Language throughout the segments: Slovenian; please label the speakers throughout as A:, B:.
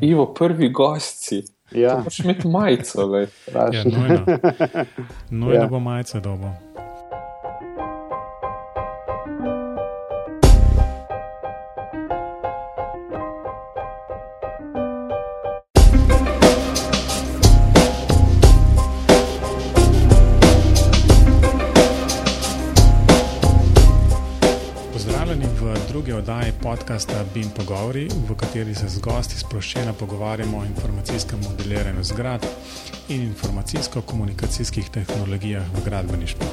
A: Ivo, prvi gosti.
B: Ja,
A: Moš imeti majico, lej.
C: Ja, nujno. Nujno
B: Ja.
C: bo majice dobo. Oddaji podcasta BIM Pogovori, v kateri se z gosti sproščeno pogovarjamo o informacijskem modeliranju zgrad in informacijsko-komunikacijskih tehnologijah v gradbeništvu.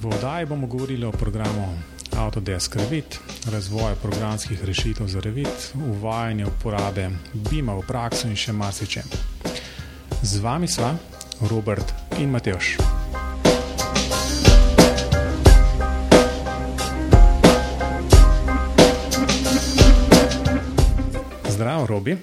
C: V oddaji bomo govorili o programu Autodesk Revit, razvoju programskih rešitev za Revit, uvajanju uporabe BIM-a v prakso in še marsičem. Z vami sva Robert in Mateoš. Zdravo, Robi.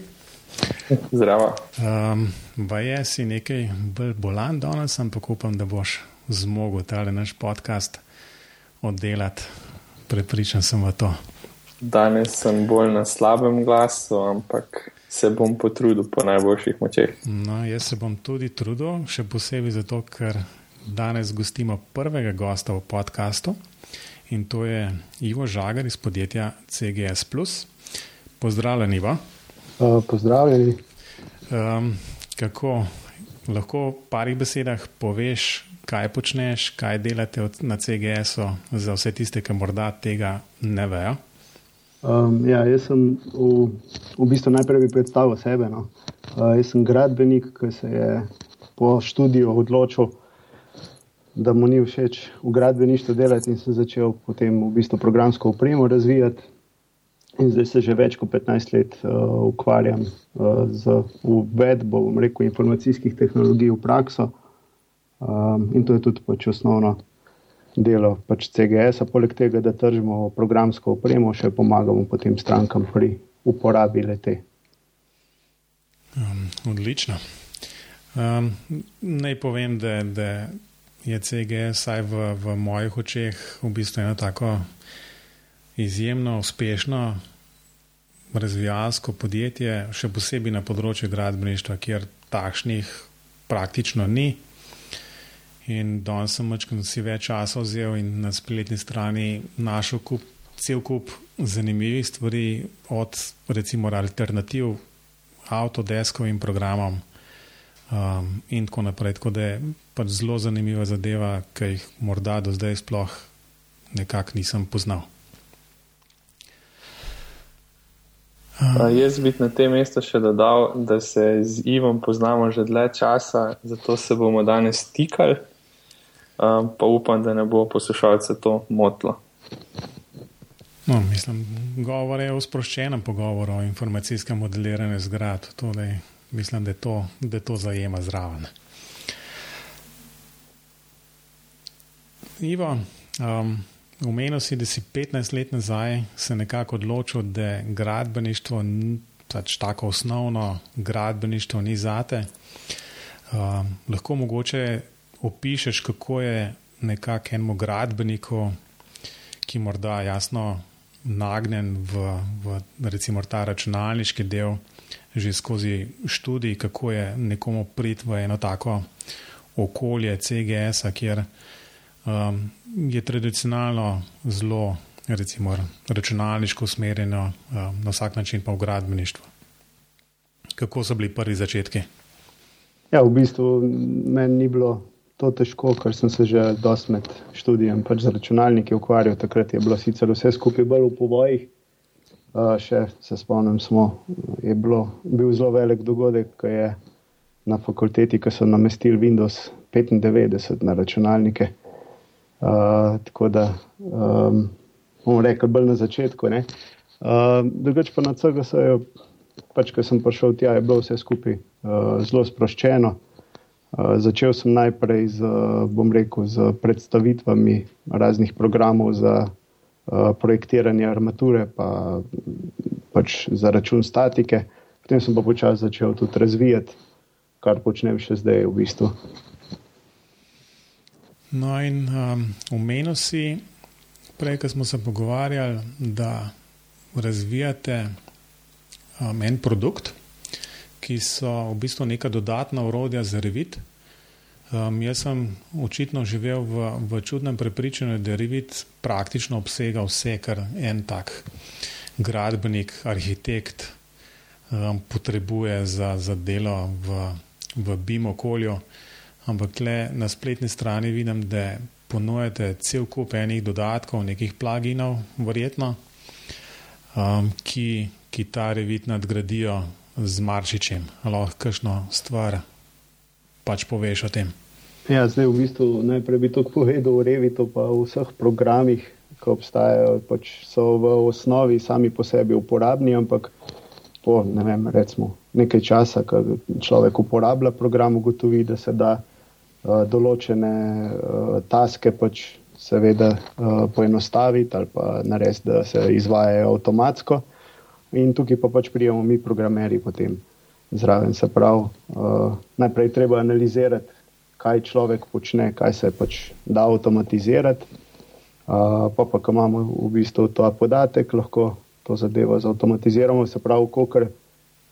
A: Zdravo.
C: Um, Va je si nekaj bolj bolan danes, ampak upam, da boš zmogel tale naš podcast oddelati. Prepričan sem v to.
A: Danes sem bolj na slabem glasu, ampak se bom potrudil po najboljših močeh.
C: No, jaz se bom tudi trudil, še posebej zato, ker danes gostimo prvega gosta v podkastu in to je Ivo Žagar iz podjetja CGS. Pozdravljen, Ivo.
B: Uh, pozdravljeni.
C: Um, kako lahko v parih besedah poveš, kaj počneš, kaj delate od, na CGS-u, za vse tiste, ki morda tega ne vejo?
B: Um, ja, jaz sem v, v bistvu najprej bi predstavil sebe. No. Uh, jaz sem gradbenik, ki se je po študiju odločil, da mu ni všeč v gradbeništvu delati in sem začel potem v bistvu programsko opremo razvijati. In zdaj se že več kot 15 let uh, ukvarjam uh, z uvedbo rekel, informacijskih tehnologij v prakso. Um, in to je tudi pač osnovno delo pač CGS-a. Poleg tega, da tržimo programsko opremo, še pomagamo potem strankam pri uporabi lete.
C: Um, odlično. Um, naj povem, da, da je CGS vsaj v, v mojih očeh v bistvu eno tako izjemno uspešno razvijalsko podjetje, še posebej na področju gradbeništva, kjer takšnih praktično ni. In danes sem večkrat si več časa vzel in na spletni strani našel kup, cel kup zanimivih stvari, od recimo alternativ Autodeskovim programom um, in tako naprej. Tako da je pač zelo zanimiva zadeva, ki jih morda do zdaj sploh nekako nisem poznal.
A: Uh, jaz bi na tem mestu še dodal, da se z Ivom poznamo že dlje časa, zato se bomo danes stikali, um, pa upam, da ne bo poslušalce to motlo.
C: No, mislim, govor je o sproščenem pogovoru o informacijskem modeliranju zgrad. Torej, mislim, da, to, da to zajema zraven. Ivo, um, Omenil si, da si 15 let nazaj se nekako odločil, da gradbeništvo, pač tako osnovno gradbeništvo, ni zate. Um, lahko mogoče opišeš, kako je nekako enemu gradbeniku, ki morda jasno nagnjen v, v recimo ta računalniški del, že skozi študij, kako je nekomu prid v eno tako okolje CGS-a, kjer um, je tradicionalno zelo, recimo, računalniško usmerjeno, um, na vsak način pa v gradbeništvu. Kako so bili prvi začetki?
B: Ja, v bistvu meni ni bilo to težko, ker sem se že dosti med študijem pač z računalniki ukvarjal. Takrat je bilo sicer vse skupaj bolj v povojih. Uh, še se spomnim, smo, je bilo, bil zelo velik dogodek, ko je na fakulteti, ko so namestili Windows 95 na računalnike. Uh, tako da um, bomo rekli, bolj na začetku. Uh, Drugač pa na CGS-u, pač, ko sem prišel tja, je bilo vse skupaj uh, zelo sproščeno. Uh, začel sem najprej z, bom rekel, z predstavitvami raznih programov za uh, projektiranje armature, pa pač za račun statike. Potem sem pa počasi začel tudi razvijati, kar počnem še zdaj v bistvu.
C: No, in um, omenil si, prej, ko smo se pogovarjali, da razvijate um, en produkt, ki so v bistvu neka dodatna urodja za revit. Um, jaz sem očitno živel v, v čudnem prepričanju, da revit praktično obsega vse, kar en tak gradbenik, arhitekt um, potrebuje za, za delo v, v BIM okolju. Ampak le na spletni strani vidim, da ponujate cel kup enih dodatkov, nekih pluginov, verjetno, um, ki, ki ta revit nadgradijo z marčičem. Lahko kakšno stvar pač poveš o tem.
B: Ja, zdaj v bistvu najprej bi to povedal o revitu, pa v vseh programih, ki obstajajo, pač so v osnovi sami po sebi uporabni, ampak po ne vem, recimo, nekaj časa, ko človek uporablja program, ugotovi, da se da določene uh, taske pač seveda uh, poenostaviti ali pa narediti, da se izvajajo avtomatsko. In tukaj pa pač prijemo mi, programeri, potem zraven. Se pravi, uh, najprej treba analizirati, kaj človek počne, kaj se pač da avtomatizirati. Uh, pa pa, ko imamo v bistvu ta podatek, lahko to zadevo zautomatiziramo, se pravi, koliko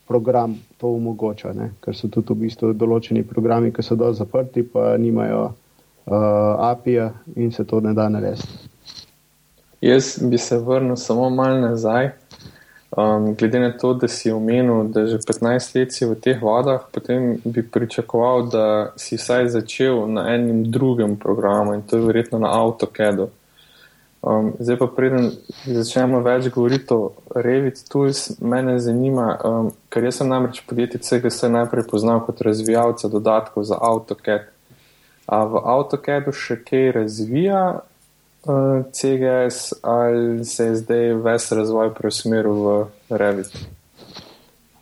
B: program to omogoča, ne? ker so tudi v bistvu določeni programi, ki so dovolj zaprti, pa nimajo uh, API-ja in se to ne da narediti.
A: Jaz bi se vrnil samo malo nazaj. Um, glede na to, da si omenil, da že 15 let si v teh vodah, potem bi pričakoval, da si vsaj začel na enem drugem programu in to je verjetno na AutoCAD-u. Um, zdaj pa preden začnemo več govoriti o Revit Tools, mene zanima, um, ker jaz sem namreč podjetje CGS najprej poznal kot razvijalca dodatkov za AutoCAD. A v AutoCAD-u še kaj razvija uh, CGS ali se je zdaj ves razvoj preusmeril v Revit?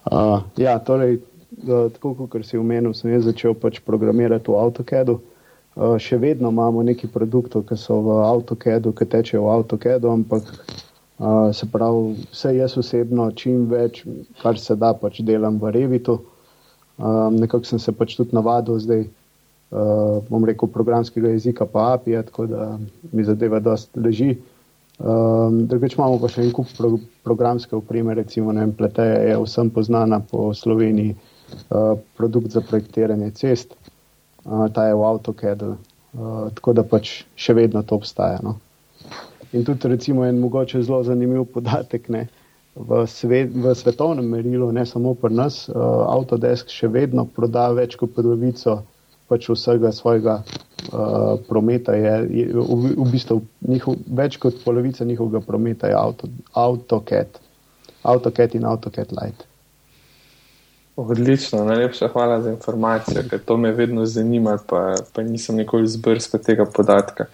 B: Uh, ja, torej, da, tako kot si omenil, sem jaz začel pač programirati v AutoCAD-u. Eh, še vedno imamo neki produktov, ki so v AutoCAD-u, ki tečejo v AutoCAD-u, ampak uh, se pravi, vse jaz osebno čim več, kar se da, pač delam v Revitu. Um, nekako sem se pač tudi navadil zdaj, uh, bom rekel, programskega jezika pa API, tako da mi zadeva dost leži. Um, Drugič imamo pa še en kup pro, programske opreme, recimo vem, Pleteja je vsem poznana po Sloveniji, uh, produkt za projektiranje cest ta je v AutoCAD-u, uh, tako da pač še vedno to obstaja. No. In tudi, recimo, en mogoče zelo zanimiv podatek. Ne, v, svet, v svetovnem merilu, ne samo pri nas, uh, Autodesk še vedno proda več kot polovico pač vsega svojega uh, prometa. Je, je, v, v bistvu njihov, več kot polovica njihovega prometa je auto, AutoCAD, AutoCAD in AutoCAD Lite.
A: Odlično, najlepša hvala za informacijo, ker to me vedno zanima, pa, pa nisem nikoli zbrskal tega podatka.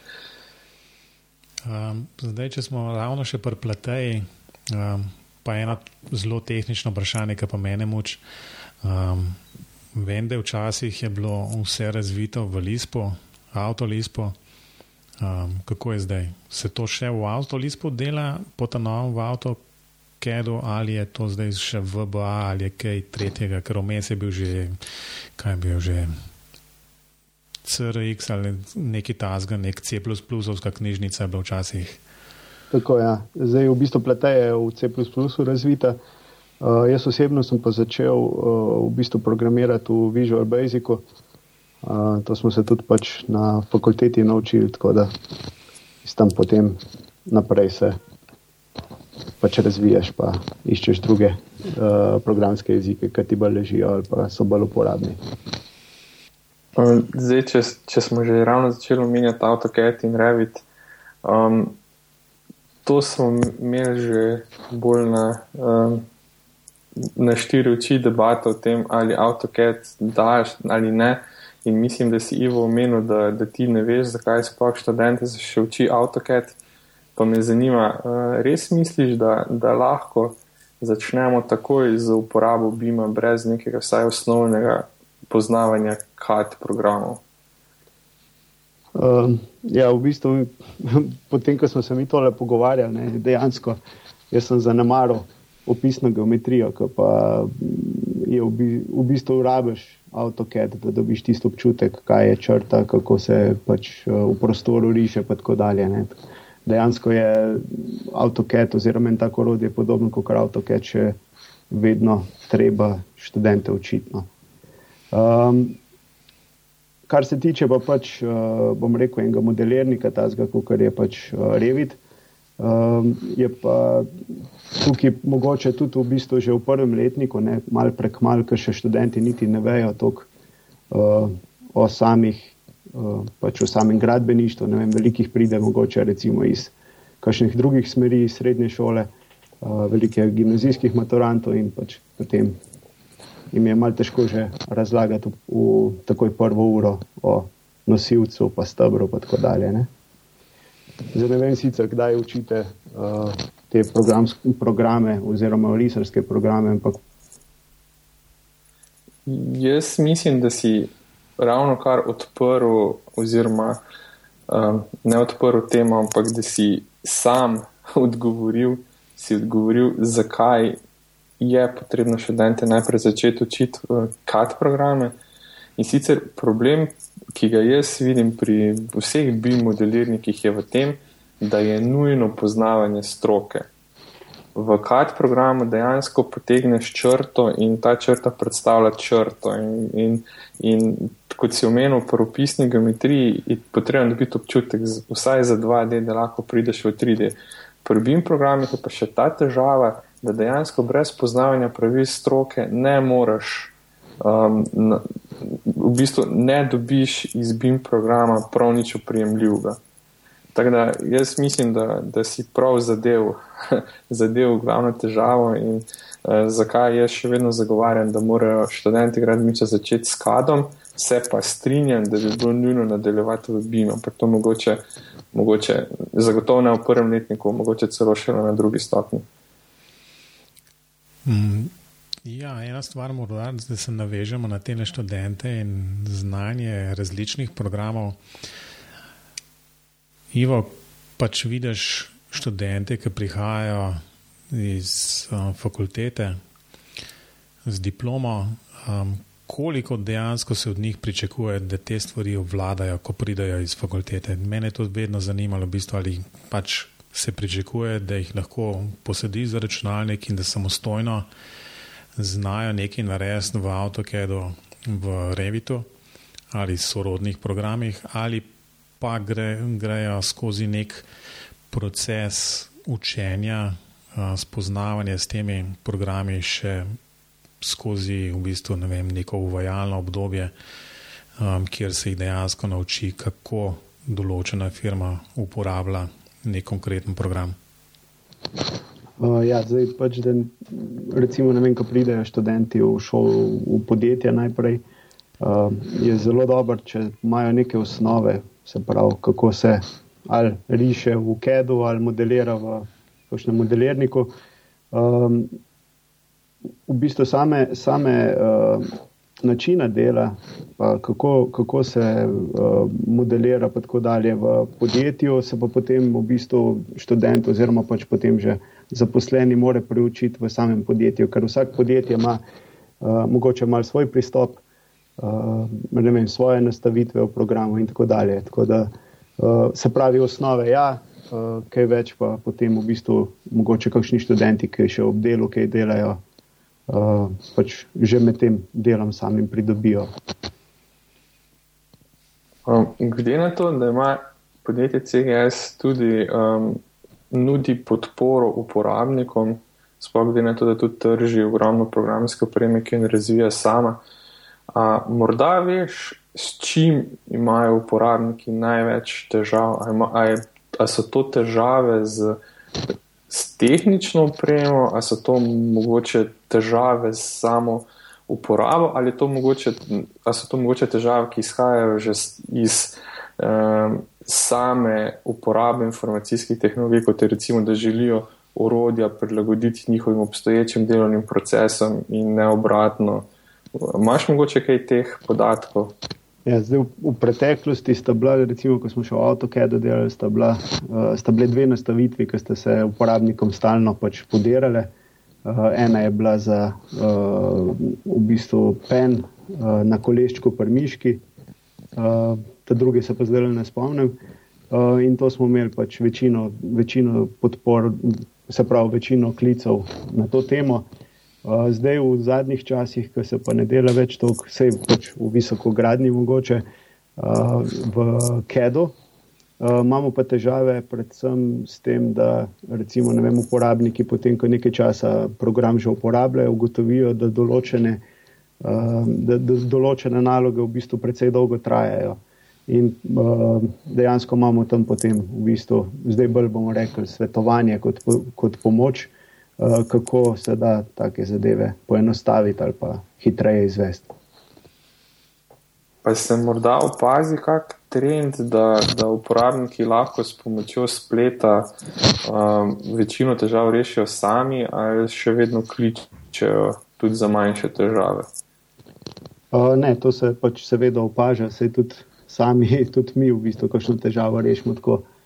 C: Um, zdaj, če smo ravno še pri pleteji, um, pa eno zelo tehnično vprašanje, ki pa mene muči. Um, vem, da včasih je bilo vse razvito v Lispo, avto Lispo. Um, kako je zdaj? Se to še v avto Lispo dela, potanovno v avto CAD-u, ali je to zdaj še VBA ali je kaj tretjega, ker omes je bil že, kaj je bil že. CRX ali neki tasga, nek C++-ovska knjižnica je bila včasih.
B: Tako je. Ja. Zdaj v bistvu pleteje v C++ razvita. Uh, jaz osebno sem pa začel uh, v bistvu programirati v Visual Basicu. Uh, to smo se tudi pač na fakulteti naučili, tako da sem potem naprej se pač razvijaš, pa iščeš druge uh, programske jezike, ki ti bolj ležijo ali pa so bolj uporabni.
A: Zdaj, če, če smo že ravno začeli omenjati AutoCAD in Revit, um, to smo imeli že bolj na, um, na štiri oči debato o tem, ali AutoCAD daš ali ne. In mislim, da si Ivo omenil, da, da ti ne veš, zakaj sploh študente še uči AutoCAD. Pa me zanima, eh, res misliš, da, da lahko začnemo takoj z uporabo BIM-a brez nekega vsaj osnovnega poznavanja KAT programov?
B: Um, ja, v bistvu, potem, ko smo se mi tole pogovarjali, ne, dejansko jaz sem zanemaril opisno geometrijo, ki pa je v, v bistvu urabiš AutoCAD, da dobiš tisto občutek, kaj je črta, kako se pač eh, v prostoru riše in tako dalje. Ne dejansko je AutoCAD oziroma tako orodje podobno kot AutoCAD še vedno treba študente učiti. No. Um, kar se tiče pa pač, uh, bom rekel, enega modelirnika, tazga, kot je pač uh, Revit, um, je pa tukaj mogoče tudi v bistvu že v prvem letniku, ne, mal prek mal, ker še študenti niti ne vejo toliko uh, o samih, pač o samem gradbeništvu, ne vem, velikih pride mogoče recimo iz kakšnih drugih smeri, iz srednje šole, uh, velike gimnazijskih maturantov in pač potem jim je malo težko že razlagati v, v takoj prvo uro o nosilcu, pa stebru, pa tako dalje. Ne? Zdaj ne vem sicer, kdaj učite uh, te programe oziroma risarske programe. Ampak...
A: Jaz mislim, da si ravno kar odprl, oziroma um, ne odprl temo, ampak da si sam odgovoril, si odgovoril, zakaj je potrebno študente najprej začeti učiti CAD programe. In sicer problem, ki ga jaz vidim pri vseh BIM modelirnikih, je v tem, da je nujno poznavanje stroke. V CAD programu dejansko potegneš črto in ta črta predstavlja črto. In, in, in kot si omenil, pri opisni geometriji je potrebno dobiti občutek, vsaj za 2D, da lahko prideš v 3D. Pri BIM programih je pa še ta težava, da dejansko brez poznavanja pravil stroke ne moreš, um, na, v bistvu ne dobiš iz BIM programa prav nič oprijemljivega. Tako da jaz mislim, da, da si prav zadev, zadev glavno težavo in uh, zakaj jaz še vedno zagovarjam, da morajo študenti gradmiča začeti s kadom, se pa strinjam, da bi bilo nujno nadaljevati v BIM, ampak to mogoče, mogoče zagotovo ne v prvem letniku, mogoče celo še na drugi stopni.
C: Mm, ja, ena stvar morda, da se navežemo na te študente in znanje različnih programov. Ivo, pač vidiš študente, ki prihajajo iz uh, fakultete z diplomo, um, koliko dejansko se od njih pričakuje, da te stvari obvladajo, ko pridajo iz fakultete. Mene je to vedno zanimalo, v bistvu, ali pač se pričakuje, da jih lahko posedi za računalnik in da samostojno znajo nekaj narediti v AutoCAD-u, v Revitu ali sorodnih programih, ali pa gre, grejo skozi nek proces učenja, spoznavanja s temi programi še skozi v bistvu, ne vem, neko uvajalno obdobje, kjer se jih dejansko nauči, kako določena firma uporablja nek konkreten program?
B: Uh, ja, zdaj pač, da recimo, ne vem, ko pridejo študenti v šolo, v podjetje najprej, uh, je zelo dobro, če imajo neke osnove, se pravi, kako se ali riše v KED-u ali modelira v kakšnem modelirniku. Um, v bistvu same, same uh, načina dela, kako, kako se uh, modelira, pa tako dalje v podjetju, se pa potem v bistvu študent oziroma pač potem že zaposleni more preučiti v samem podjetju, ker vsak podjetje ima uh, mogoče mal svoj pristop, uh, vem, svoje nastavitve v programu in tako dalje. Tako da uh, se pravi osnove, ja. Uh, kaj več pa potem v bistvu mogoče kakšni študenti, ki še ob delu kaj delajo, uh, pač že med tem delom samim pridobijo.
A: Um, glede na to, da ima podjetje CGS tudi um, nudi podporo uporabnikom, sploh glede na to, da tudi trži ogromno programske opreme, ki jih razvija sama. A, morda veš, s čim imajo uporabniki največ težav? Ali so to težave z s tehnično opremo, ali so to mogoče težave z samo uporabo, ali, mogoče, ali so to mogoče težave, ki izhajajo že iz um, same uporabe informacijskih tehnologij, kot je recimo, da želijo orodja prilagoditi njihovim obstoječim delovnim procesom in ne obratno. Imaš mogoče kaj teh podatkov?
B: Ja, zdaj, v, v preteklosti sta bila, recimo, ko smo še v AutoCAD delali, sta, bila, uh, sta bile dve nastavitvi, ki sta se uporabnikom stalno pač podirale. Uh, ena je bila za uh, v bistvu pen uh, na koleščku pri miški, uh, ta drugi se pa zdaj ne spomnim. Uh, in to smo imeli pač večino, večino podpor, se pravi, večino klicev na to temo. Uh, zdaj, v zadnjih časih, ko se pa ne dela več toliko, vse pač v visoko gradni mogoče, uh, v KEDO, Uh, imamo pa težave predvsem s tem, da recimo, vem, uporabniki potem, ko nekaj časa program že uporabljajo, ugotovijo, da določene, uh, da, da določene naloge v bistvu precej dolgo trajajo. In uh, dejansko imamo tam potem v bistvu, zdaj bolj bomo rekli, svetovanje kot, kot pomoč, uh, kako se da take zadeve poenostaviti ali pa hitreje izvesti.
A: Pa se morda opazi kak trend, da, da uporabniki lahko s pomočjo spleta um, večino težav rešijo sami, ali še vedno kličejo tudi za manjše težave?
B: Uh, ne, to se pač seveda opaža, se tudi sami, tudi mi v bistvu kakšno težavo rešimo tako, uh,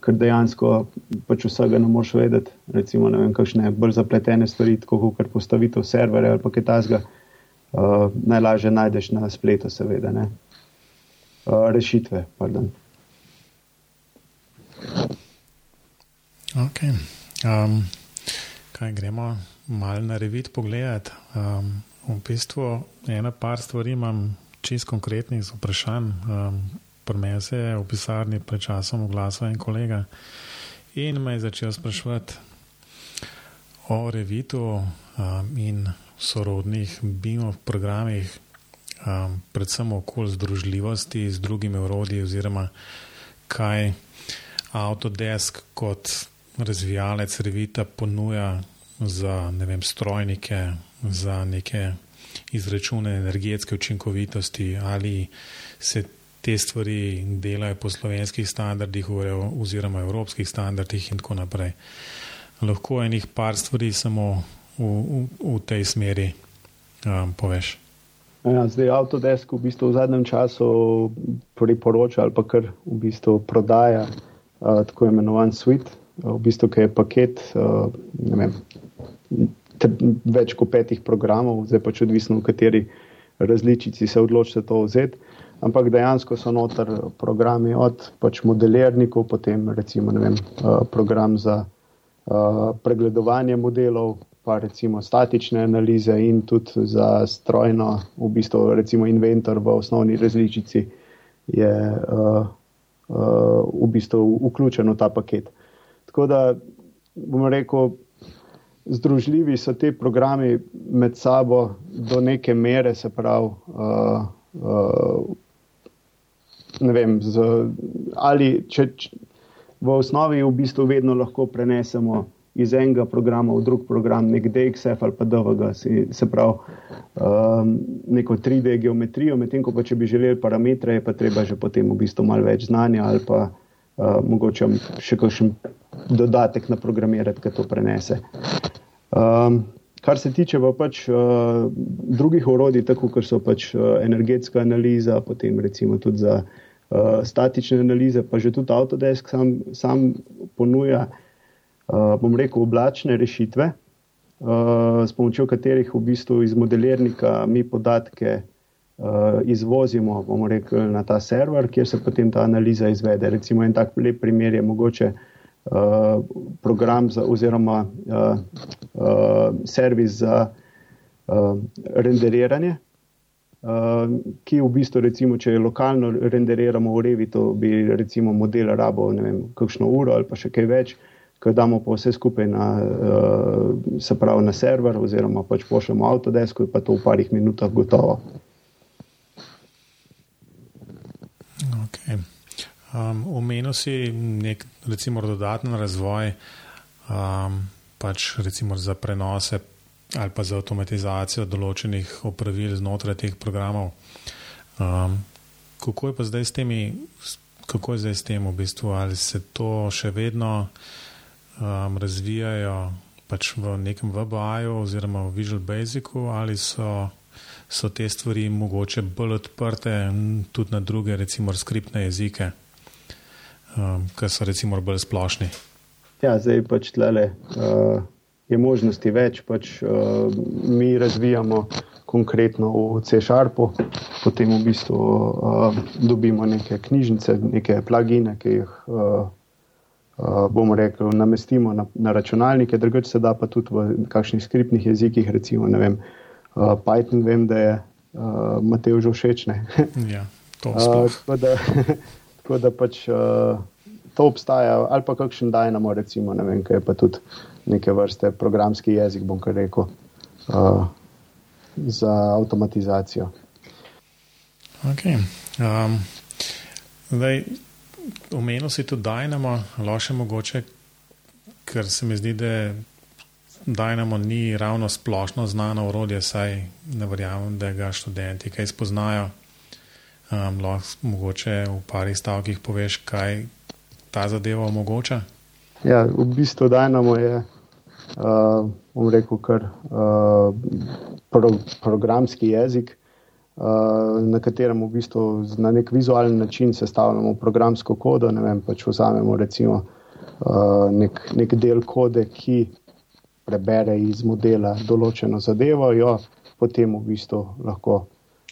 B: ker dejansko pač vsega ne moš vedeti, recimo ne vem, kakšne bolj zapletene stvari, tako kot postavitev serverja ali kaj tasga uh, najlažje najdeš na spletu, seveda. Ne? Uh, rešitve. Pardon.
C: Ok. Um, kaj gremo malo na revit pogledati? Um, v bistvu ena par stvari imam čist konkretnih vprašanj. Um, Pri meni se je v pisarni pred časom oglasil en kolega in me je začel spraševati o revitu um, in sorodnih BIM-ov programih, um, predvsem okoli združljivosti z drugimi urodji, oziroma kaj Autodesk kot razvijalec Revita ponuja za ne vem, strojnike, za neke izračune energetske učinkovitosti, ali se te stvari delajo po slovenskih standardih oziroma evropskih standardih in tako naprej. Lahko enih par stvari samo v, v, v tej smeri um, poveš?
B: Ja, zdaj Autodesk v, bistvu v zadnjem času priporoča ali pa kar v bistvu prodaja uh, tako imenovan suite, uh, v bistvu, ki je paket uh, vem, več kot petih programov, zdaj pač odvisno, v kateri različici se odločite to vzeti. Ampak dejansko so noter programi od pač modelirnikov, potem recimo vem, uh, program za uh, pregledovanje modelov, pa recimo statične analize in tudi za strojno, v bistvu recimo inventor v osnovni različici je uh, uh, v bistvu vključen v ta paket. Tako da bom rekel, združljivi so te programi med sabo do neke mere, se pravi, uh, uh, ne vem, z, ali če, če v osnovi v bistvu vedno lahko prenesemo iz enega programa v drug program, nek DXF ali pa DVG, se, se pravi um, neko 3D geometrijo, medtem ko pa če bi želeli parametre, je pa treba že potem v bistvu malo več znanja ali pa uh, mogoče še kakšen dodatek na programirati, ki to prenese. Um, kar se tiče pa pač uh, drugih orodij, tako kot so pač uh, energetska analiza, potem recimo tudi za uh, statične analize, pa že tudi Autodesk sam, sam ponuja uh, bom rekel, oblačne rešitve, uh, s pomočjo katerih v bistvu iz modelirnika mi podatke uh, izvozimo rekel, na ta server, kjer se potem ta analiza izvede. Recimo en tak lep primer je mogoče uh, program za, oziroma uh, uh, servis za uh, renderiranje. Uh, ki v bistvu, recimo, če lokalno renderiramo v Revitu, bi recimo model rabo, ne vem, kakšno uro ali pa še kaj več, ko damo pa vse skupaj na, uh, se pravi na server, oziroma pač pošljemo Autodesk, pa to v parih minutah gotovo.
C: Okay. Um, omenil si nek, recimo, dodatni razvoj, um, pač recimo za prenose ali pa za avtomatizacijo določenih opravil znotraj teh programov. Um, kako je pa zdaj s temi, kako je zdaj s tem v bistvu, ali se to še vedno um, razvijajo pač v nekem VBA-ju oziroma v Visual Basicu, ali so, so te stvari mogoče bolj odprte tudi na druge, recimo skriptne jezike, um, ki so recimo bolj splošni.
B: Ja, zdaj pač tlele. Uh... Je možnosti več, pač uh, mi razvijamo konkretno v C-Sharpu, potem v bistvu uh, dobimo neke knjižnice, neke plagine, ki jih uh, uh, bomo rekli, namestimo na, na računalnike, drugače se da pa tudi v kakšnih skriptnih jezikih, recimo vem, uh, Python, vem, da je uh, Matej že všečne.
C: ja, to uh,
B: tako, da, tako da pač uh, to obstaja, ali pa kakšen Dynamo, recimo, ne vem, kaj je pa tudi neke vrste programski jezik, bom kar rekel, uh, za avtomatizacijo.
C: Okay. Um, zdaj, omenil si tudi Dynamo, loše mogoče, ker se mi zdi, da Dynamo ni ravno splošno znano urodje, saj ne verjamem, da ga študenti kaj spoznajo. Um, lahko mogoče v parih stavkih poveš, kaj ta zadeva omogoča.
B: Ja, v bistvu Dynamo je, uh, bom rekel, kar uh, pro, programski jezik. Eh, na katerem v bistvu na nek vizualen način sestavljamo programsko kodo. Ne vem, pač vzamemo recimo uh, nek, nek del kode, ki prebere iz modela določeno zadevo, jo potem v bistvu lahko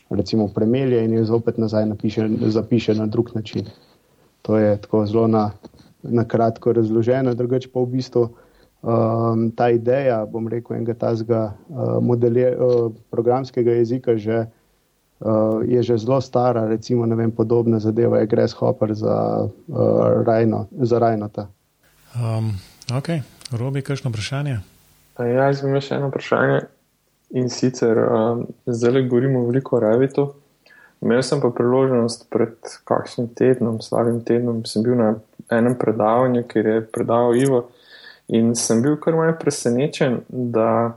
B: recimo premelje in jo zopet nazaj napiše, zapiše na drug način. To je tako zelo na, na kratko razloženo, drugače pa v bistvu. Um, ta ideja, bom rekel, enega tazga uh, uh, programskega jezika že uh, uh, je že zelo stara, recimo, vem, podobna zadeva je Grasshopper za, uh, Rajno, za Rajnota.
C: Um, ok, Robi, kakšno vprašanje?
A: Ja, jaz imam še eno vprašanje in sicer um, zdaj govorimo veliko o Revitu. Imel sem pa priložnost pred kakšnim tednom, slabim tednom, sem bil na enem predavanju, kjer je predaval Ivo in sem bil kar malce presenečen, da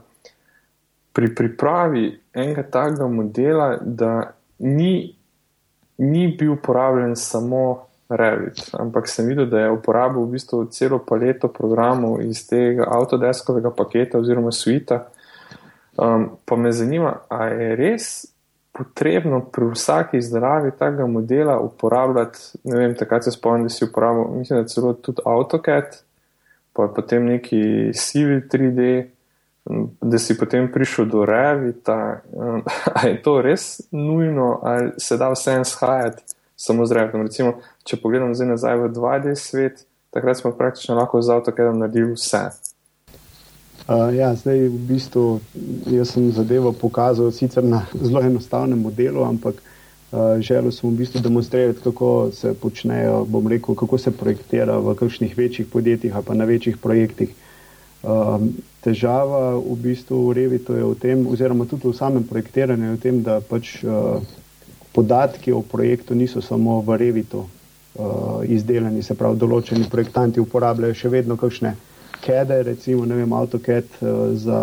A: pri pripravi enega takega modela, da ni, ni bil uporabljen samo Revit, ampak sem videl, da je uporabil v bistvu celo paleto programov iz tega Autodeskovega paketa oziroma svita. Um, pa me zanima, ali je res potrebno pri vsaki izdelavi tega modela uporabljati, ne vem, takrat se spomnim, da si uporabil, mislim, da celo tudi AutoCAD, pa potem neki Civil 3D da si potem prišel do Revita. Ali je to res nujno, ali se da vse en shajati samo z Revitom? Recimo, če pogledam zdaj nazaj v 2D svet, takrat smo praktično lahko z avtokedom naredili vse.
B: Uh, ja, zdaj v bistvu sem zadevo pokazal sicer na zelo enostavnem modelu, ampak uh, želel sem v bistvu demonstrirati, kako se počnejo, bom rekel, kako se projektira v kakšnih večjih podjetjih ali pa na večjih projektih. Um, težava v bistvu v Revitu je v tem, oziroma tudi v samem projektiranju, je v tem, da pač uh, podatki o projektu niso samo v Revitu uh, izdelani, se pravi, določeni projektanti uporabljajo še vedno kakšne kede, recimo, ne vem, AutoCAD uh, za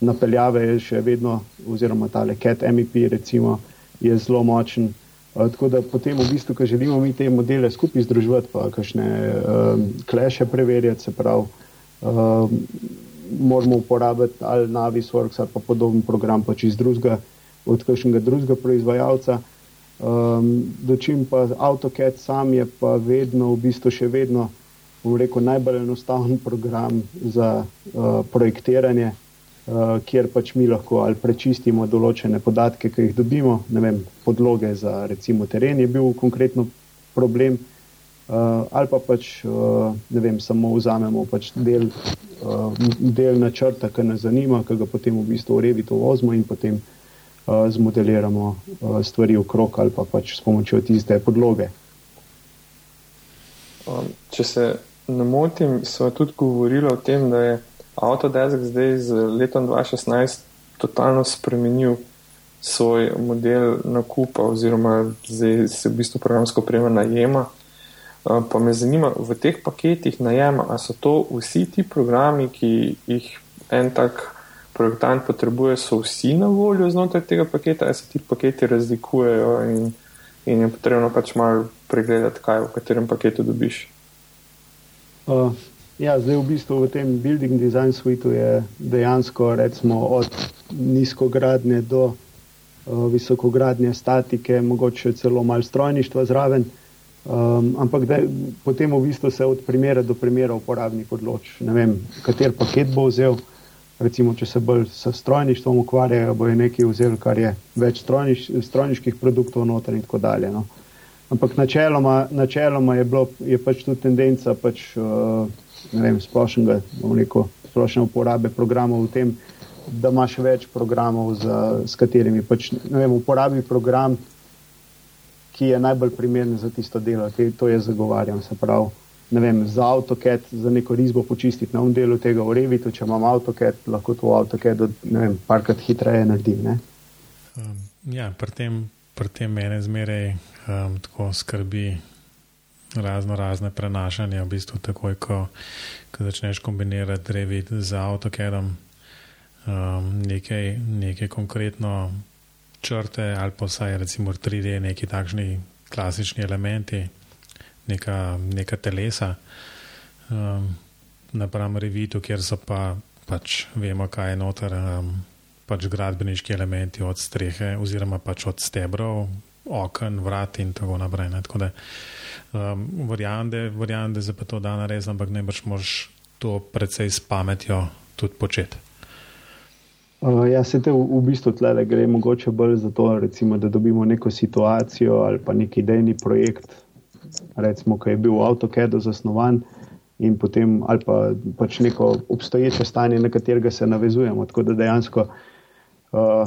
B: napeljave je še vedno, oziroma tale CAD MEP, recimo, je zelo močen. Uh, tako da potem v bistvu, ko želimo mi te modele skupaj združiti, pa kakšne uh, kleše preverjati, se pravi, uh, moramo uporabiti ali Navisworks ali pa podoben program pač iz drugega, od kakšnega drugega proizvajalca. Um, Dočim pa AutoCAD sam je pa vedno, v bistvu še vedno, bom rekel, najbolj enostaven program za uh, projektiranje, kjer pač mi lahko ali prečistimo določene podatke, ki jih dobimo, ne vem, podloge za recimo teren je bil konkretno problem, uh, ali pa pač, uh, ne vem, samo vzamemo pač del, del načrta, ki nas zanima, ki ga potem v bistvu urevito vozimo in potem zmodeliramo stvari okrog ali pa pač s pomočjo tiste podloge.
A: Če se ne motim, smo tudi govorili o tem, da je Autodesk zdaj z letom 2016 totalno spremenil svoj model nakupa oziroma zdaj se v bistvu programsko oprema najema. Eh, pa me zanima, v teh paketih najema, ali so to vsi ti programi, ki jih en tak projektant potrebuje, so vsi na voljo znotraj tega paketa, ali se ti paketi razlikujejo in, in je potrebno pač malo pregledati, kaj v katerem paketu dobiš.
B: Uh, ja, zdaj v bistvu v tem building design suitu je dejansko recimo od nizkogradnje do uh, visokogradnje statike, mogoče celo malo strojništva zraven. Um, ampak da, potem v bistvu se od primera do primera uporabnik odloči, ne vem, kater paket bo vzel. Recimo, če se bolj s strojništvom ukvarjajo, bo je nekaj vzel, kar je več strojniš, strojniških produktov noter in tako dalje. No. Ampak načeloma, načeloma je, bilo, je pač tu tendenca pač, uh, vem, splošnega, rekel, splošne uporabe programov v tem, da imaš več programov, za, s katerimi pač, vem, uporabi program, ki je najbolj primeren za tisto delo, ki to je zagovarjam. Se pravi, vem, za AutoCAD, za neko risbo počistiti na um delu tega v Revitu, če imam AutoCAD, lahko to AutoCAD, ne vem, parkrat hitreje naredim.
C: Um, ja, pri tem, pri tem mene zmeraj um, tako skrbi razno razne prenašanja, v bistvu takoj, ko, ko začneš kombinirati Revit z AutoCADom, um, nekaj, nekaj konkretno črte ali pa vsaj recimo 3D, neki takšni klasični elementi, neka, neka telesa. Um, napram Revitu, kjer so pa pač vemo, kaj je noter. Um, Pač gradbeniški elementi od strehe, oziroma pač od stebrov, okn, vrat in tako naprej. Tako da, um, Verjamem, da se pa to da narediti, ampak ne boš mož to predvsej s pametjo tudi početi.
B: Uh, ja, se te v, v bistvu tle gre mogoče bolj za to, recimo, da dobimo neko situacijo ali pa neki idejni projekt, recimo, ki je bil v AutoCAD-u zasnovan in potem ali pa pač neko obstoječe stanje, na katerega se navezujemo. Tako da dejansko uh,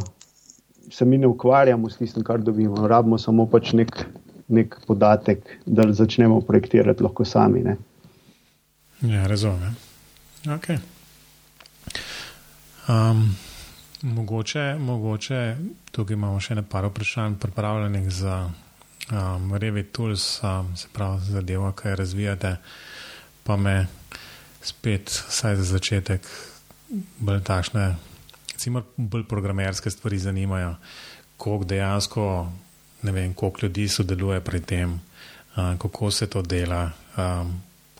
B: se mi ne ukvarjamo s tistim, kar dobimo. Rabimo samo pač nek, nek podatek, da začnemo projektirati lahko sami. Ne?
C: Ja, razumem. Okay. Um, mogoče, mogoče tukaj imamo še nekaj vprašanj, pripravljenih za um, Revit Tools, um, se pravi za delo, kaj razvijate. Pa me spet, vsaj za začetek, bolj takšne recimo, bolj programerske stvari zanimajo, koliko dejansko, ne vem, koliko ljudi sodeluje pri tem, uh, kako se to dela, um,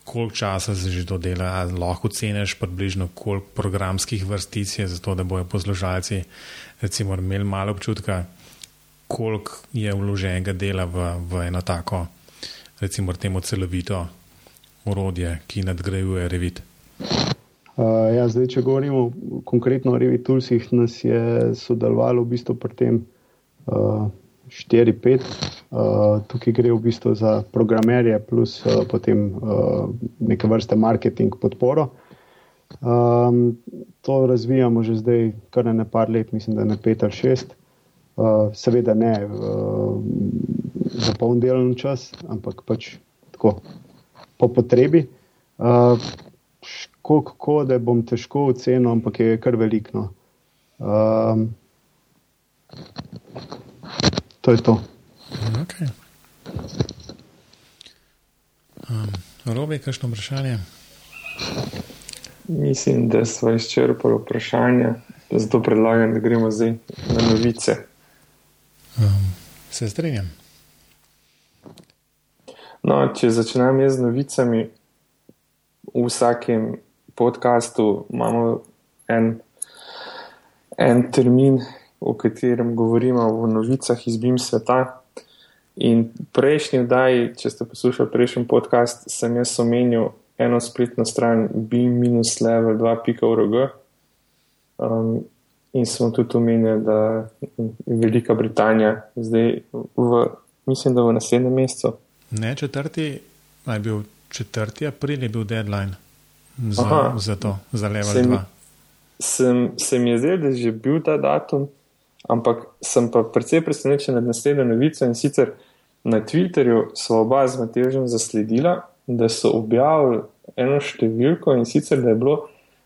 C: koliko časa se že to dela, lahko ceniš približno, koliko programskih vrstic je za to, da bojo poslušalci recimo imeli malo občutka, koliko je vloženega dela v, v eno tako, recimo temu celovito urodje, ki nadgrajuje revit.
B: Uh, ja, zdaj, če govorimo konkretno o Revit Toolsih, nas je sodelovalo v bistvu pri tem uh, 4-5. Uh, tukaj gre v bistvu za programerje plus uh, potem uh, neke vrste marketing podporo. Um, to razvijamo že zdaj kar ne par let, mislim, da ne pet ali šest. Uh, seveda ne uh, za poln delovni čas, ampak pač tako po potrebi. Uh, koliko kode bom težko ocenil, ampak je kar veliko. Um, to je to.
C: Okay. Um, Robi, kakšno vprašanje?
A: Mislim, da smo izčrpali vprašanje, zato predlagam, da gremo zdaj na novice.
C: Um, se strinjam.
A: No, če začnem jaz z novicami, v vsakem podkastu imamo en, en termin, v katerem govorimo o novicah iz BIM sveta. In prejšnji daj, če ste poslušali prejšnji podcast, sem jaz omenil eno spletno stran BIM-level2.org. Um, in smo tudi omenili, da je Velika Britanija zdaj, v, mislim, da v naslednjem mesecu.
C: Ne, četrti, naj bil četrti april, je bil deadline za, Aha, za to, za level 2.
A: Sem, se mi je zdelo, da je že bil ta datum, ampak sem pa precej presenečen nad naslednjo novico in sicer na Twitterju so oba z Matežem zasledila, da so objavili eno številko in sicer, da je bilo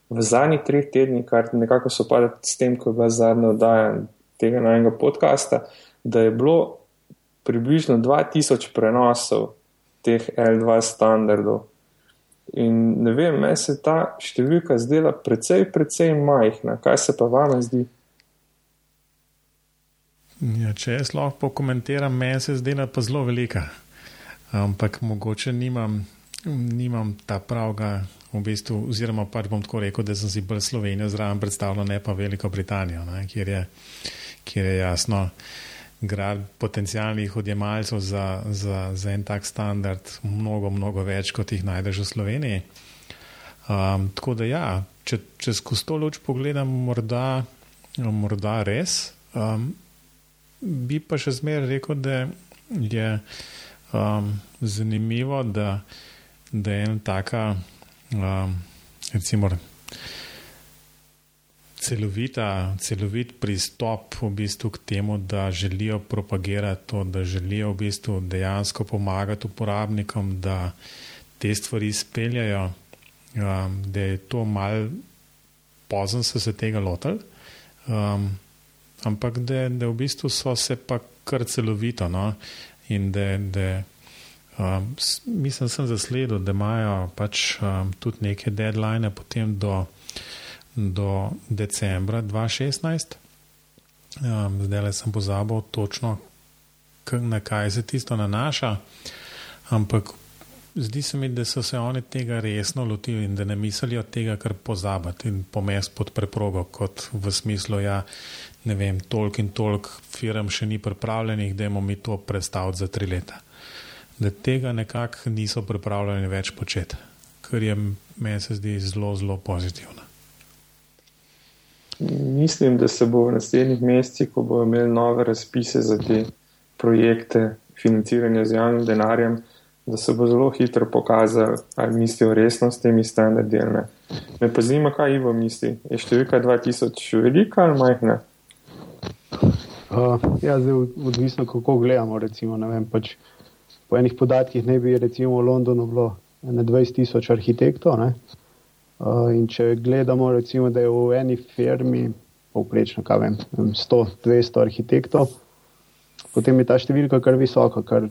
A: v zadnjih treh tednih, kar nekako so padali s tem, ko je bila zadnja oddaja tega novega podcasta, da je bilo približno 2000 prenosov teh L2 standardov. In ne vem, meni se ta številka zdela precej, precej majhna. Kaj se pa vam zdi?
C: Ja, če jaz lahko pokomentiram, meni se zdela pa zelo velika. Ampak mogoče nimam, nimam ta pravga v bistvu, oziroma pač bom tako rekel, da sem si bolj Slovenijo zraven predstavljal, ne pa Veliko Britanijo, ne, kjer, je, kjer je jasno grad potencijalnih odjemalcev za, za, za en tak standard, mnogo, mnogo več, kot jih najdeš v Sloveniji. Um, tako da, ja, če, če skozi to luč pogledam, morda, morda res. Um, bi pa še zmeraj rekel, da je um, zanimivo, da, da je ena taka, um, recimo, celovita, celovit pristop v bistvu k temu, da želijo propagirati to, da želijo v bistvu dejansko pomagati uporabnikom, da te stvari izpeljajo, um, da je to mal pozno so se tega lotili, um, ampak da, da v bistvu so se pa kar celovito no? in da, da um, mislim, sem zasledil, da imajo pač um, tudi neke deadline potem do do decembra 2016. Um, zdaj le sem pozabil točno, na kaj se tisto nanaša, ampak zdi se mi, da so se oni tega resno lotili in da ne mislijo tega, kar pozabiti in pomest pod preprogo, kot v smislu, ja, ne vem, toliko in toliko firm še ni pripravljenih, da imamo mi to predstaviti za tri leta. Da tega nekako niso pripravljeni več početi, kar je meni se zdi zelo, zelo pozitivno.
A: Mislim, da se bo v naslednjih mesecih, ko bomo imeli nove razpise za te projekte financiranja z javnim denarjem, da se bo zelo hitro pokazalo, ali mislijo resno s temi standardi ali ne. Me pa zanima, kaj Ivo misli. Je številka 2000 velika ali majhna?
B: Uh, ja, zdaj odvisno, kako gledamo. Recimo, vem, pač po enih podatkih ne bi recimo v Londonu bilo 20 tisoč arhitektov. Ne? Uh, in če gledamo, recimo, da je v eni firmi povprečno 100-200 arhitektov, potem je ta številka kar visoka, ker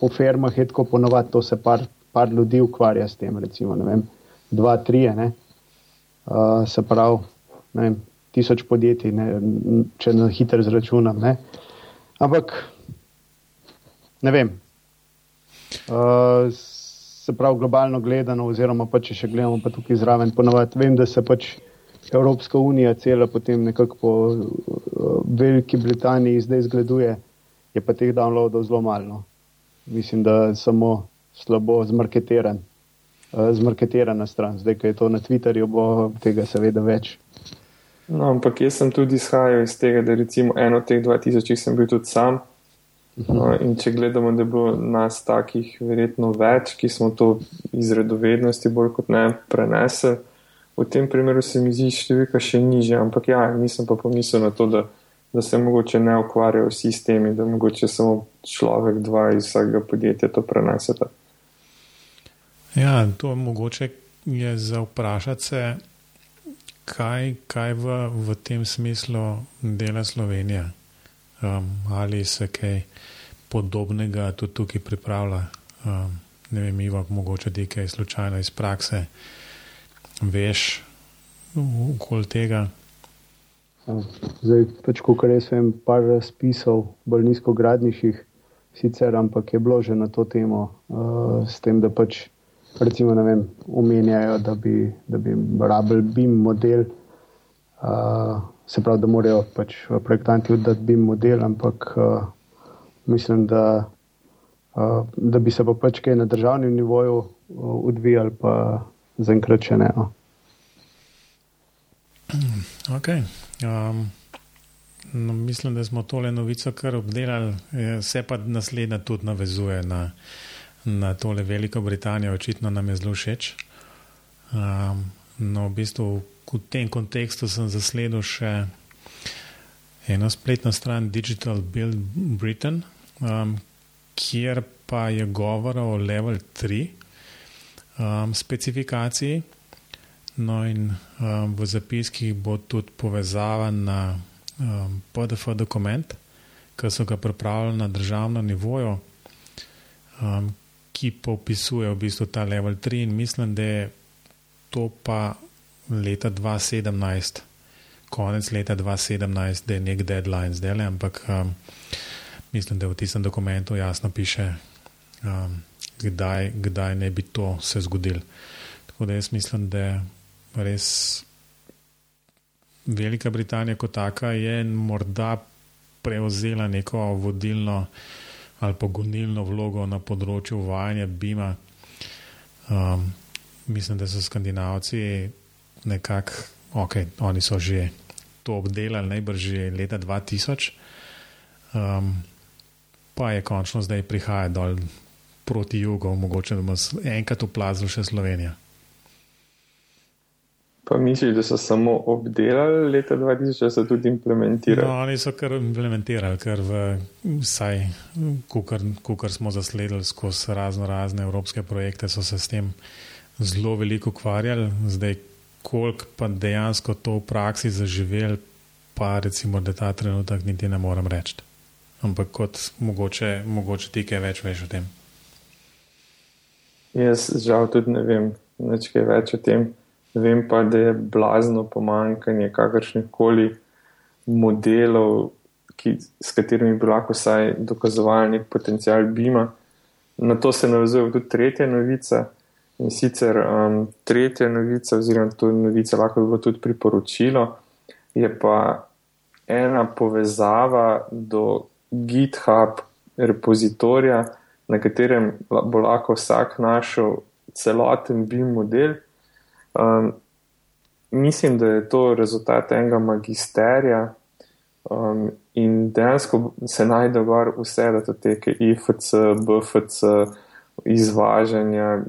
B: po firmah je tako ponovadi, to se par, par ljudi ukvarja s tem, recimo, ne vem, dva, tri, ne. Uh, se pravi, ne vem, tisoč podjetij, ne, če na hitro zračunam. Ne. Ampak, ne vem. Uh, se pravi globalno gledano, oziroma pa če še gledamo tukaj zraven, ponovadi vem, da se pač Evropska unija cela potem nekako po uh, Veliki Britaniji zdaj zgleduje, je pa teh downloadov zelo malo. Mislim, da samo slabo zmarketiran, uh, zmarketirana stran. Zdaj, ko je to na Twitterju, bo tega seveda več.
A: No, ampak jaz sem tudi izhajal iz tega, da recimo eno od teh 2000 sem bil tudi sam. No, in če gledamo, da bo nas takih verjetno več, ki smo to iz redovednosti bolj kot ne prenesli, v tem primeru se mi zdi številka še nižja, ampak ja, nisem pa pomislil na to, da, da se mogoče ne ukvarjajo vsi s temi, da mogoče samo človek, dva iz vsakega podjetja to prenesete.
C: Ja, to mogoče je za vprašati se, kaj, kaj v, v tem smislu dela Slovenija um, ali se kaj podobnega tudi tukaj pripravlja. Um, ne vem, Ivo, mogoče ti kaj slučajno iz prakse veš okoli tega.
B: Zdaj, pač, ko res vem, par razpisov, bolj nizkogradnejših, sicer, ampak je bilo že na to temo, uh, s tem, da pač, recimo, ne vem, omenjajo, da bi, bi rabili BIM model. Uh, se pravi, da morajo pač projektanti oddati BIM model, ampak uh, mislim, da, uh, da bi se pa pač kaj na državnem nivoju uh, odvijali, pa zaenkrat še ne. No.
C: Okay. Um, no, mislim, da smo tole novico kar obdelali, se pa naslednja tudi navezuje na, na tole Veliko Britanijo, očitno nam je zelo všeč. Um, no, v bistvu v tem kontekstu sem zasledil še eno spletno stran Digital Build Britain, um, kjer pa je govora o level 3 um, specifikaciji. No, in um, v zapiskih bo tudi povezava na um, PDF dokument, ki so ga pripravili na državnem nivoju, um, ki pa opisuje v bistvu ta level 3, in mislim, da je to pa leta 2017, konec leta 2017, da je nek deadline zdaj, ampak um, mislim, da v tistem dokumentu jasno piše, um, kdaj, kdaj ne bi to se zgodilo. Tako da jaz mislim, da res Velika Britanija kot taka je morda prevzela neko vodilno ali pa gonilno vlogo na področju uvajanja BIM-a. Um, mislim, da so skandinavci nekako, ok, oni so že to obdelali, najbrž že leta 2000, um, pa je končno zdaj prihaja dol proti jugu, mogoče da bomo enkrat uplazili še Slovenijo.
A: Pa misliš, da so samo obdelali leta 2000, da so tudi implementirali?
C: No, oni so kar implementirali, ker v vsaj, kar smo zasledili skozi razno razne evropske projekte, so se s tem zelo veliko ukvarjali. Zdaj, koliko pa dejansko to v praksi zaživeli, pa recimo, da ta trenutek niti ne morem reči. Ampak kot mogoče, mogoče ti kaj več veš o tem.
A: Jaz žal tudi ne vem več kaj več o tem. Vem pa, da je blazno pomankanje kakršnih koli modelov, ki, s katerimi bi lahko vsaj dokazovali nek potencial Bima. Na to se navezuje tudi tretja novica. In sicer um, tretja novica, oziroma to novica lahko bi bilo tudi priporočilo, je pa ena povezava do GitHub repozitorija, na katerem bo lahko vsak našel celoten BIM model. Um, mislim, da je to rezultat enega magisterija um, in dejansko se najde gor vse datoteke, IFC, BFC, izvažanja.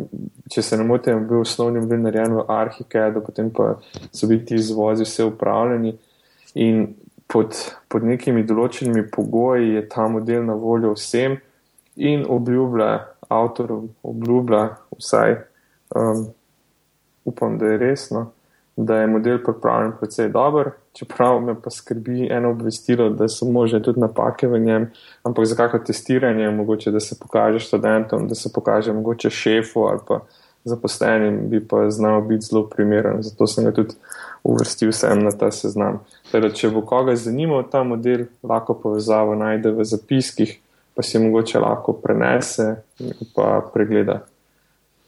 A: Če se ne motim, je bil osnovni model narejen v Arhikedu, potem pa so bili ti izvozi vse upravljeni. In pod, pod nekimi določenimi pogoji je ta model na voljo vsem in obljublja avtorom, obljublja vsaj, um, upam, da je resno, da je model pripravljen precej dober, čeprav me pa skrbi eno obvestilo, da so možne tudi napake v njem, ampak za kako testiranje, mogoče da se pokaže študentom, da se pokaže mogoče šefu ali pa zaposlenim, bi pa znal biti zelo primeren, zato sem ga tudi uvrstil sem na ta seznam. Teda, če bo koga zanimal ta model, lahko povezavo najde v zapiskih, pa si mogoče lahko prenese in pa pregleda,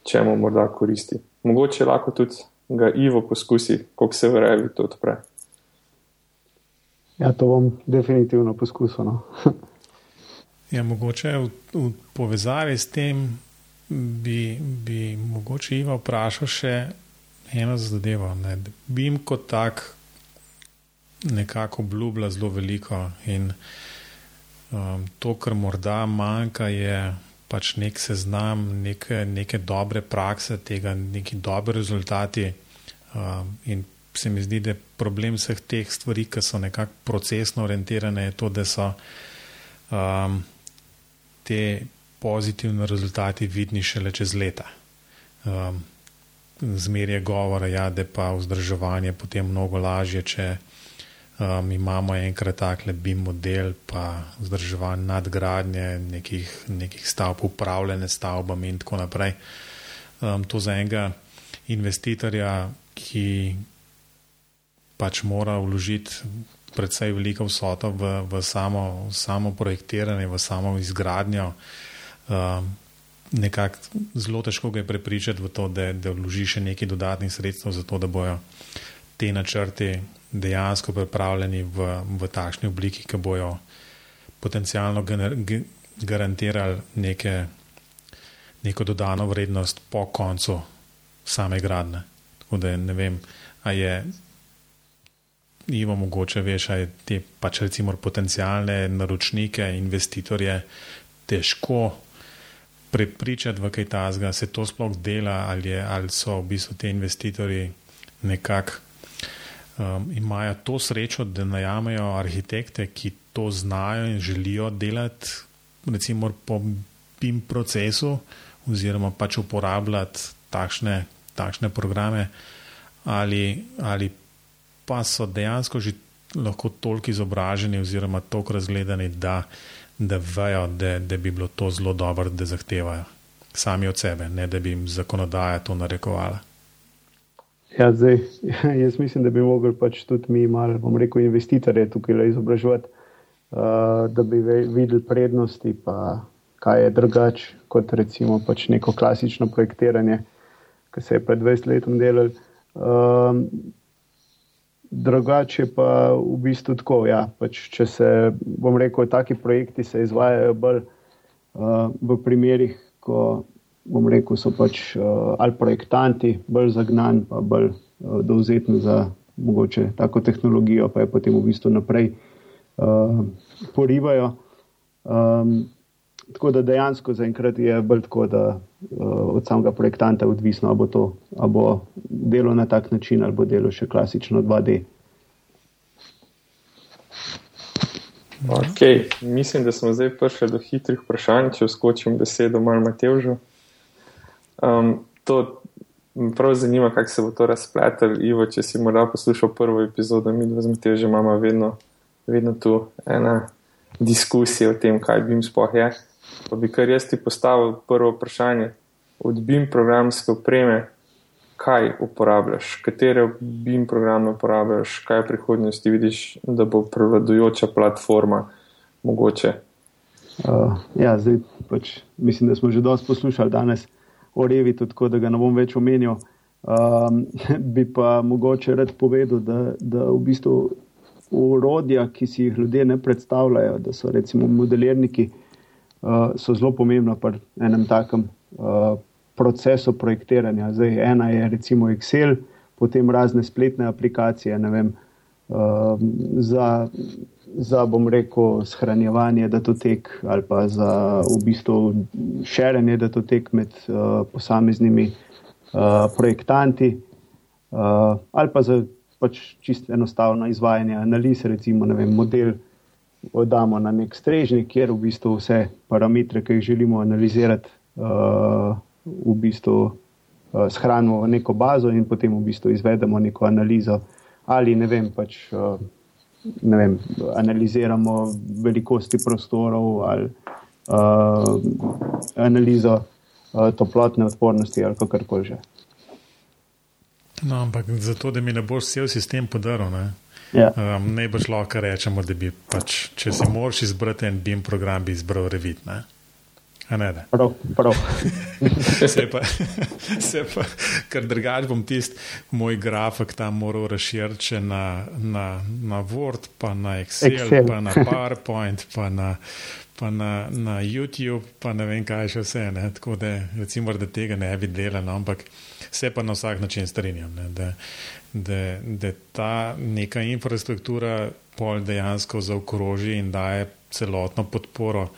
A: če mu morda koristi. Mogoče lahko tudi ga Ivo poskusi, koliko se v revi to odpre.
B: Ja, to bom definitivno poskusil. No.
C: ja, mogoče v, v povezavi s tem bi, bi mogoče Ivo vprašal še eno zadevo. Ne. Bim kot tak nekako obljublja zelo veliko in um, to, kar morda manjka, je pač nek seznam, neke, neke dobre prakse, tega, neki dobri rezultati. Um, in se mi zdi, da je problem vseh teh stvari, ki so nekako procesno orientirane, to, da so um, te pozitivni rezultati vidni šele čez leta. Um, Zmer je govora, ja, da je pa vzdrževanje potem mnogo lažje, če um, imamo enkrat takle BIM model, pa vzdrževanje nadgradnje nekih, nekih stavb, upravljene stavbami in tako naprej. Um, to za enega investitorja, ki pač mora vložiti predvsej veliko vsoto v, v samo, samo projektiranje, v samo izgradnjo. Um, nekako zelo težko ga je prepričati v to, da, da vloži še nekaj dodatnih sredstev, zato da bojo te načrti dejansko pripravljeni v, v takšni obliki, ki bojo potencialno gener, ge, garantirali neke, neko dodano vrednost po koncu same gradne. Tako da ne vem, a je. Ivo, mogoče veš, je te pač recimo potencijalne naročnike, investitorje težko prepričati v kaj tasga, se to sploh dela ali, je, ali so v bistvu ti investitorji nekako um, imajo to srečo, da najamejo arhitekte, ki to znajo in želijo delati, recimo po BIM procesu, oziroma pač uporabljati takšne, takšne programe, ali, ali pa so dejansko že lahko toliko izobraženi oziroma toliko razgledani, da da vejo, da, da bi bilo to zelo dobro, da zahtevajo sami od sebe, ne da bi jim zakonodaja to narekovala.
B: Ja, zdaj, jaz mislim, da bi mogli pač tudi mi, malo, bom rekel, investitorje tukaj izobraževati, uh, da bi videli prednosti, pa kaj je drugače kot recimo pač neko klasično projektiranje, ki se je pred 20 letom delalo. Uh, drugače pa v bistvu tako. Ja, pač če se, bom rekel, taki projekti se izvajajo bolj uh, v primerih, ko bom rekel, so pač uh, ali projektanti bolj zagnani, pa bolj uh, dovzetni za mogoče tako tehnologijo, pa je potem v bistvu naprej uh, porivajo. Um, tako da dejansko zaenkrat je bolj tako, da uh, od samega projektanta odvisno, ali bo to ali bo delo na tak način ali bo delo še klasično 2D.
A: Okay. Mislim, da smo zdaj prišli do hitrih vprašanj, če vskočim besedo malo Matevžu. Um, to me prav zanima, kako se bo to razpletel. Ivo, če si morda poslušal prvo epizodo, mi dva z Matevžem imamo vedno, vedno tu ena diskusija o tem, kaj BIM sploh je. Pa bi kar jaz ti postavil prvo vprašanje. Od BIM programske opreme, kaj uporabljaš, katere BIM programe uporabljaš, kaj v prihodnosti vidiš, da bo prevladujoča platforma mogoče.
B: Uh, ja, zdaj pač mislim, da smo že dosti poslušali danes o Revitu, tako da ga ne bom več omenil. Um, bi pa mogoče rad povedal, da, da v bistvu urodja, ki si jih ljudje ne predstavljajo, da so recimo modelirniki, uh, so zelo pomembna pri enem takem uh, procesu projektiranja. Zdaj, ena je recimo Excel, potem razne spletne aplikacije, ne vem, za, za, bom rekel, shranjevanje datotek ali pa za v bistvu širjenje datotek med uh, posameznimi uh, projektanti uh, ali pa za pač čisto enostavno izvajanje analiz, recimo, vem, model. Oddamo na nek strežnik, kjer v bistvu vse parametre, ki jih želimo analizirati, uh, v bistvu uh, shranimo v neko bazo in potem v bistvu izvedemo neko analizo. Ali ne vem, pač, uh, ne vem analiziramo velikosti prostorov ali uh, analizo uh, toplotne odpornosti ali kakorkoli že.
C: No, ampak zato, da mi ne boš cel sistem podaril, ne,
B: Ja.
C: um, ne boš lahko rečemo, da bi pač, če si moraš izbrati en BIM program, bi izbral Revit. Ne? Ne, da.
B: Prav, prav.
C: Se pa, se pa, ker drugač bom tisti moj grafik tam moral razširiti še na, na, na Word, pa na Excel,
B: Excel.
C: pa na PowerPoint, pa na, pa na, na YouTube, pa ne vem kaj še vse. Ne? Tako da, recimo, da tega ne bi delal, no? ampak se pa na vsak način strinjam, ne? da, da, da ta neka infrastruktura pol dejansko zaokroži in daje celotno podporo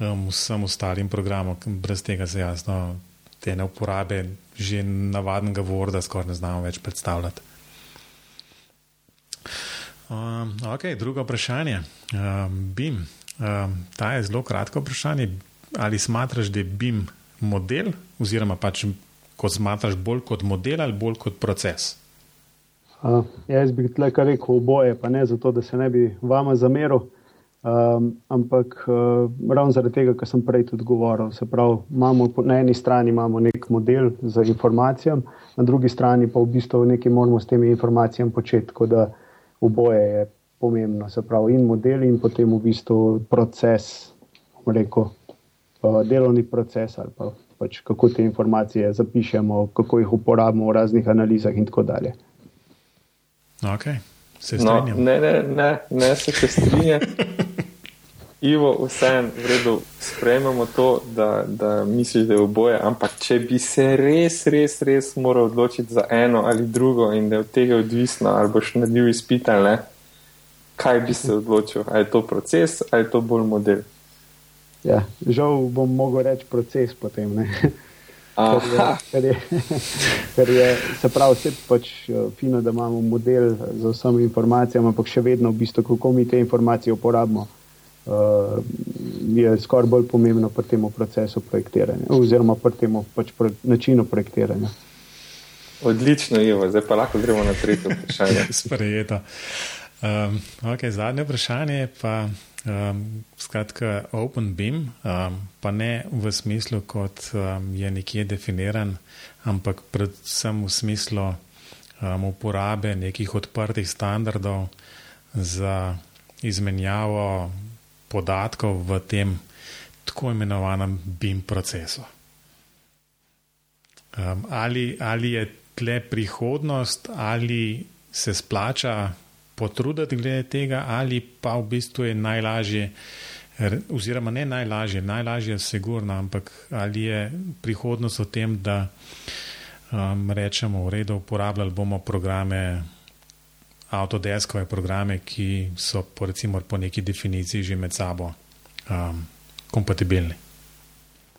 C: um, vsem ostalim programom, brez tega se jasno te ne uporabe, že navadnega Worda skoraj ne znamo več predstavljati. Um, ok, drugo vprašanje. Um, BIM. Um, ta je zelo kratko vprašanje. Ali smatraš, da je BIM model, oziroma pač ko smatraš bolj kot model ali bolj kot proces?
B: Uh, jaz bi tukaj rekel oboje, pa ne zato, da se ne bi vama zameril, um, ampak uh, ravno zaradi tega, kar sem prej tudi govoril. Se pravi, imamo, na eni strani imamo nek model z informacijami, na drugi strani pa v bistvu nekaj moramo s temi informacijami početi. Tako da oboje je pomembno, se pravi, in model, in potem v bistvu proces, rekel, uh, delovni proces ali pa pač kako te informacije zapišemo, kako jih uporabimo v raznih analizah in tako dalje.
C: Ok, se
A: No,
C: strinjam.
A: ne, ne, ne, ne se še strinja. Ivo, vseeno, v redu, sprejmemo to, da, da misliš, da je oboje, ampak če bi se res, res, res moral odločiti za eno ali drugo in da je od tega odvisno, ali boš naredil izpit ali ne, kaj bi se odločil? Ali je to proces ali je to bolj model?
B: Ja, žal bom mogel reči proces potem. ne. Ker je, ker, je, ker je, se pravi, vse pač eh, fino, da imamo model z vsemi informacijami, ampak še vedno, v bistvu, kako mi te informacije uporabimo, uh, je skoraj bolj pomembno pri tem procesu projektiranja, oziroma pri tem pač pro, načinu projektiranja.
A: odlično, Ivo, zdaj pa lahko gremo na tretje vprašanje.
C: Sprejeto. Um, okay, zadnje vprašanje pa um, skratka Open Beam, um, pa ne v smislu, kot um, je nekje definiran, ampak predvsem v smislu um, uporabe nekih odprtih standardov za izmenjavo podatkov v tem tako imenovanem BIM procesu. Um, ali, ali je tle prihodnost, ali se splača potruditi glede tega, ali pa v bistvu je najlažje, oziroma ne najlažje, najlažje je sigurno, ampak ali je prihodnost v tem, da um, rečemo, v redu, uporabljali bomo programe, avtodeskove programe, ki so po, recimo, po neki definiciji že med sabo um, kompatibilni.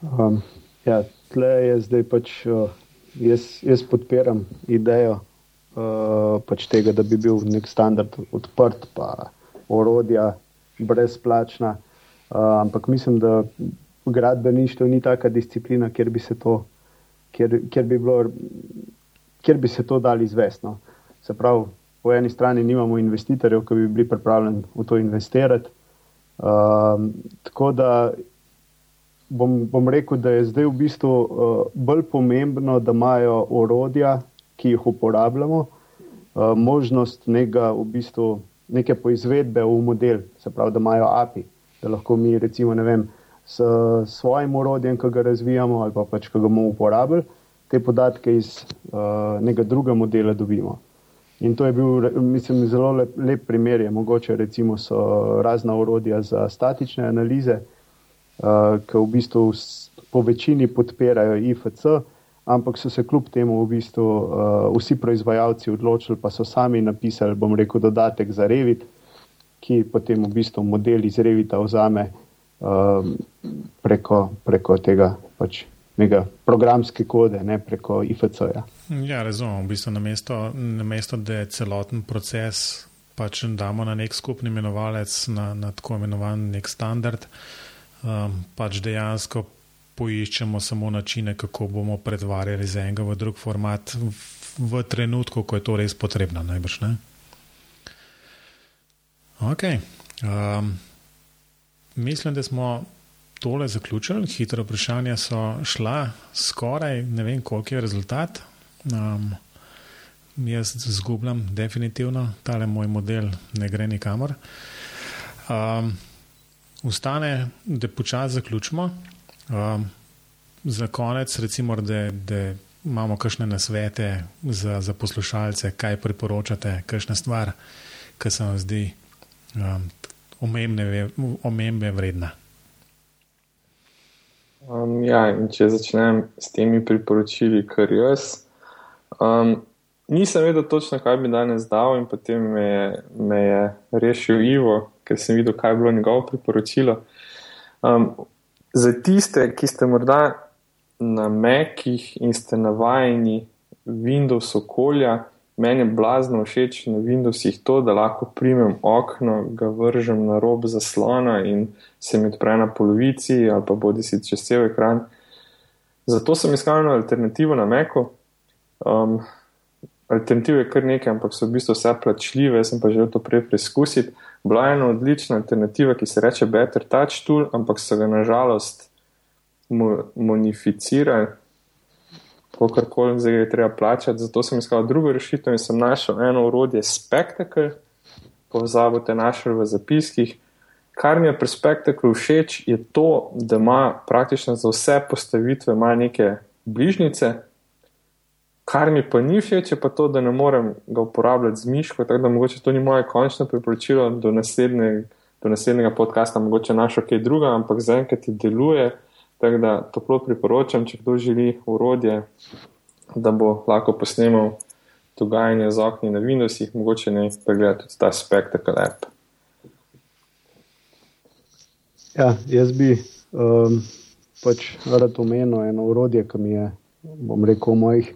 B: Um, ja, tle je zdaj pač, uh, jaz, jaz podpiram idejo uh, pač tega, da bi bil nek standard odprt, pa orodja brezplačna. Uh, ampak mislim, da gradbeništvo ni taka disciplina, kjer bi se to, kjer, kjer bi bilo, kjer bi se to dali izvestno. Se pravi, po eni strani nimamo investitorjev, ki bi bili pripravljeni v to investirati. Um, tako da bom, bom rekel, da je zdaj v bistvu uh, bolj pomembno, da imajo orodja, ki jih uporabljamo, uh, možnost nekega, v bistvu, neke poizvedbe v model, se pravi, da imajo API, da lahko mi recimo ne vem s svojim urodjem, ki ga razvijamo ali pa pač, ki ga bomo uporabili, te podatke iz uh, nekega drugega modela dobimo. In to je bil, mislim, zelo lep, lep primer. Je. Mogoče recimo so razna urodja za statične analize, uh, ki v bistvu po večini podpirajo IFC, ampak so se kljub temu v bistvu uh, vsi proizvajalci odločili, pa so sami napisali, bom rekel, dodatek za Revit, ki potem v bistvu model iz Revita vzame um, preko, preko tega pač nekega programske kode, ne preko IFC-ja.
C: Ja, razumem. V bistvu namesto, namesto, da je celoten proces pač damo na nek skupni imenovalec, na, na tako imenovan nek standard, um, pač dejansko poiščemo samo načine, kako bomo pretvarjali z enega v drug format v, v trenutku, ko je to res potrebno, najbrž ne. Ok. Um, mislim, da smo tole zaključili. Hitro vprašanja so šla skoraj, ne vem, koliko je rezultat. Um, jaz zgubljam, definitivno, tale moj model ne gre nikamor. Um, ustane, da počasi zaključimo. Um, za konec, recimo, da, da imamo kakšne nasvete za, za poslušalce, kaj priporočate, kakšna stvar, ki se vam zdi um, omembe vredna.
A: Um, ja, če začnem s temi priporočili, kar jaz. Um, nisem vedel točno, kaj bi danes dal, in potem me je, me je rešil Ivo, ker sem videl, kaj je bilo njegovo priporočilo. Um, za tiste, ki ste morda na Mekih in ste navajeni Windows okolja, Meni je blazno všeč na Windowsih to, da lahko primem okno, ga vržem na rob zaslona in se mi odpre na polovici ali pa bodi si čez cel ekran. Zato sem iskal eno alternativo na Meku. Um, Alternativ je kar nekaj, ampak so v bistvu vse plačljive, jaz sem pa želel to prej preizkusiti. Bila ena odlična alternativa, ki se reče Better Touch Tool, ampak so ga nažalost modificirali kar koli zdaj je treba plačati. Zato sem iskal drugo rešitev in sem našel eno urodje Spectacle, povezavo te našel v zapiskih. Kar mi je pri Spectacle všeč, je to, da ima praktično za vse postavitve neke bližnjice. Kar mi pa ni všeč, je pa to, da ne morem ga uporabljati z miško, tako da mogoče to ni moje končno priporočilo do, naslednje, do naslednjega podcasta, mogoče našo kaj druga, ampak zaenkrat ti deluje. Tako da toplo priporočam, če kdo želi urodje, da bo lahko posnemal dogajanje z okni na Windowsih, mogoče ne pregledati tudi ta spektakel app.
B: Ja, jaz bi um, pač rad omenil eno urodje, ki mi je, bom rekel, v mojih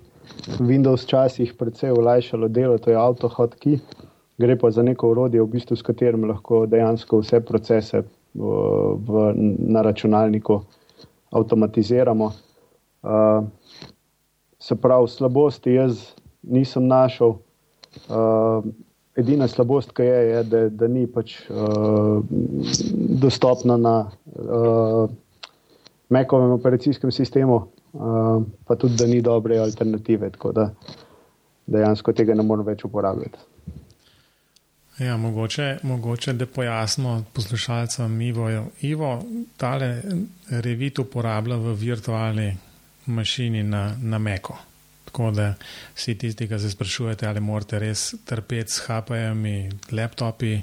B: Windows časih precej olajšalo delo, to je AutoHotkey. Gre pa za neko urodje, v bistvu, s katerim lahko dejansko vse procese v, v, na računalniku avtomatiziramo. Uh, se pravi, slabosti jaz nisem našel. Uh, edina slabost, ki je, je da, da ni pač uh, dostopna na uh, Mekovem operacijskem sistemu, uh, pa tudi, da ni dobre alternative, tako da dejansko tega ne morem več uporabljati.
C: Ja, mogoče, mogoče da pojasnimo poslušalcem Ivo. Ivo, tale revit uporablja v virtualni mašini na, na Meko. Tako da vsi tisti, ki se sprašujete, ali morate res trpeti s HP-jem, laptopi,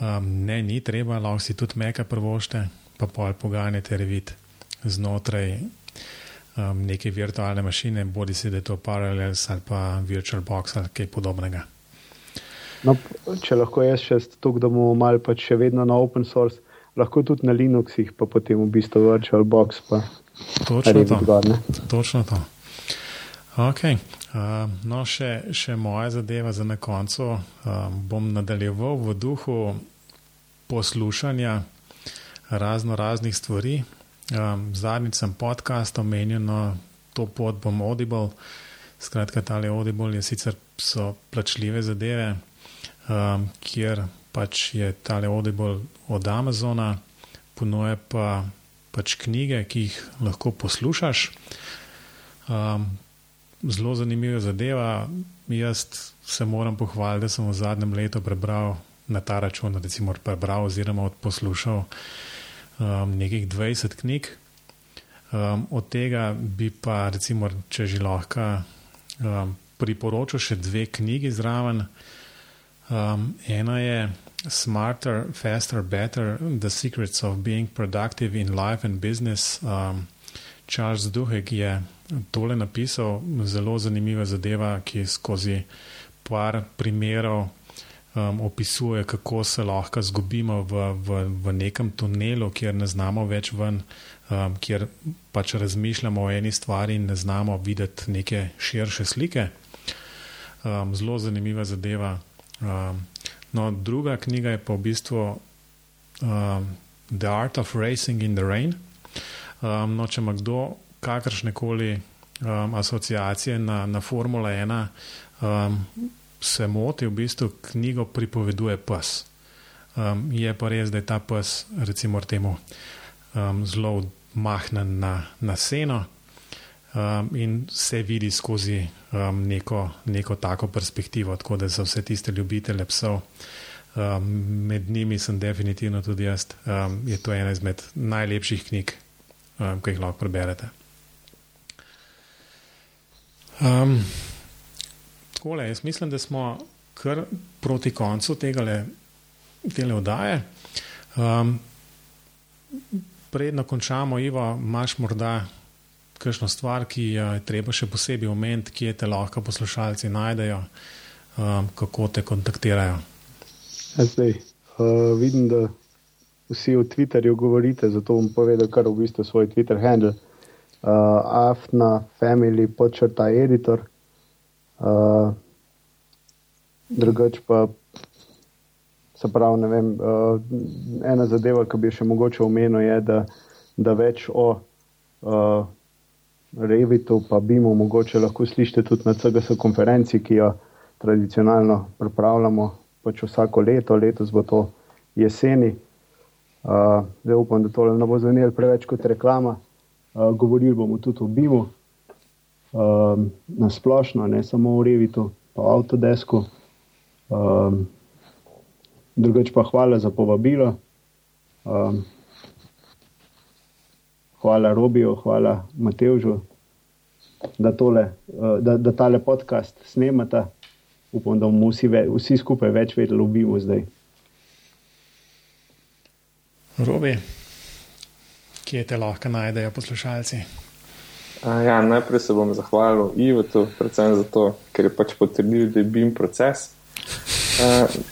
C: um, ne, ni treba, lahko si tudi Meka prvošte, pa pol poganjate revit znotraj um, neke virtualne mašine, bodi si da je to Parallels ali pa VirtualBox ali kaj podobnega.
B: No, če lahko jaz še tukaj, da bomo malo pač še vedno na open source. lahko tudi na Linuxih, pa potem v bistvu VirtualBox.
C: Točno to. Zgod, Točno to. Okay. Uh, no, še, še moja zadeva za na koncu. Uh, bom nadaljeval v duhu poslušanja razno raznih stvari. Um, Zadnjič sem podcast omenil, no, to pot bom Audible. Skratka, tale Audible je sicer plačljive zadeve, um, kjer pač je tale Audible od Amazona, ponuja pa pač knjige, ki jih lahko poslušaš. Um, zelo zanimiva zadeva. Jaz se moram pohvaliti, da sem v zadnjem letu prebral na ta račun, recimo prebral oziroma odposlušal um, nekih 20 knjig. Um, od tega bi pa, recimo, če že lahko, um, priporočil še dve knjigi zraven. Um, ena je Smarter, Faster, Better: The Secrets of Being Productive in Life and Business. Um, Charles Duhek je tole napisal, zelo zanimiva zadeva, ki skozi par primerov um, opisuje, kako se lahko zgubimo v, v, v nekem tunelu, kjer ne znamo več ven, um, kjer pač razmišljamo o eni stvari in ne znamo videti neke širše slike. Um, zelo zanimiva zadeva. Um, no, druga knjiga je pa v bistvu um, The Art of Racing in the Rain. Um, no, če ima kdo kakršne koli um, asociacije na, na Formula 1, um, se moti, v bistvu knjigo pripoveduje pes. Um, je pa res, da je ta pes, recimo, temu um, zelo mahnen na, na seno um, in se vidi skozi um, neko, neko tako perspektivo, tako da za vse tiste ljubitele psov. Um, med njimi sem definitivno tudi jaz. Um, je to ena izmed najlepših knjig, um, ki jih lahko preberete. Um, takole, jaz mislim, da smo kar proti koncu tega oddaje. Um, predno končamo, Ivo, imaš morda kakšno stvar, ki je treba še posebej omeniti, kje te lahko poslušalci najdejo, um, kako te kontaktirajo.
B: Zdaj, uh, vidim, da vsi v Twitterju govorite, zato bom povedal kar v bistvu svoj Twitter handle uh, afna, family, počrta editor. Uh, drugač pa se pravi, ne vem, uh, ena zadeva, ki bi še mogoče omenil, je, da, da več o uh, Revitu pa bimo mogoče lahko slišite tudi na CGS konferenci, ki jo tradicionalno pripravljamo pač vsako leto, letos bo to jeseni. Uh, zdaj upam, da to ne bo zvenelo preveč kot reklama. Uh, govorili bomo tudi o BIM-u, um, na splošno, ne samo o Revitu, pa o Autodesku. Um, drugač pa hvala za povabilo. Um, hvala Robiju, hvala Matevžu, da, tole, uh, da, da tale podcast snemata. Upam, da bomo vsi, ve, vsi skupaj več vedeli o BIM-u zdaj.
C: Robi kje te lahko najdejo poslušalci?
A: Ja, najprej se bom zahvalil Ivotu, predvsem zato, ker je pač potrdil, da je BIM proces.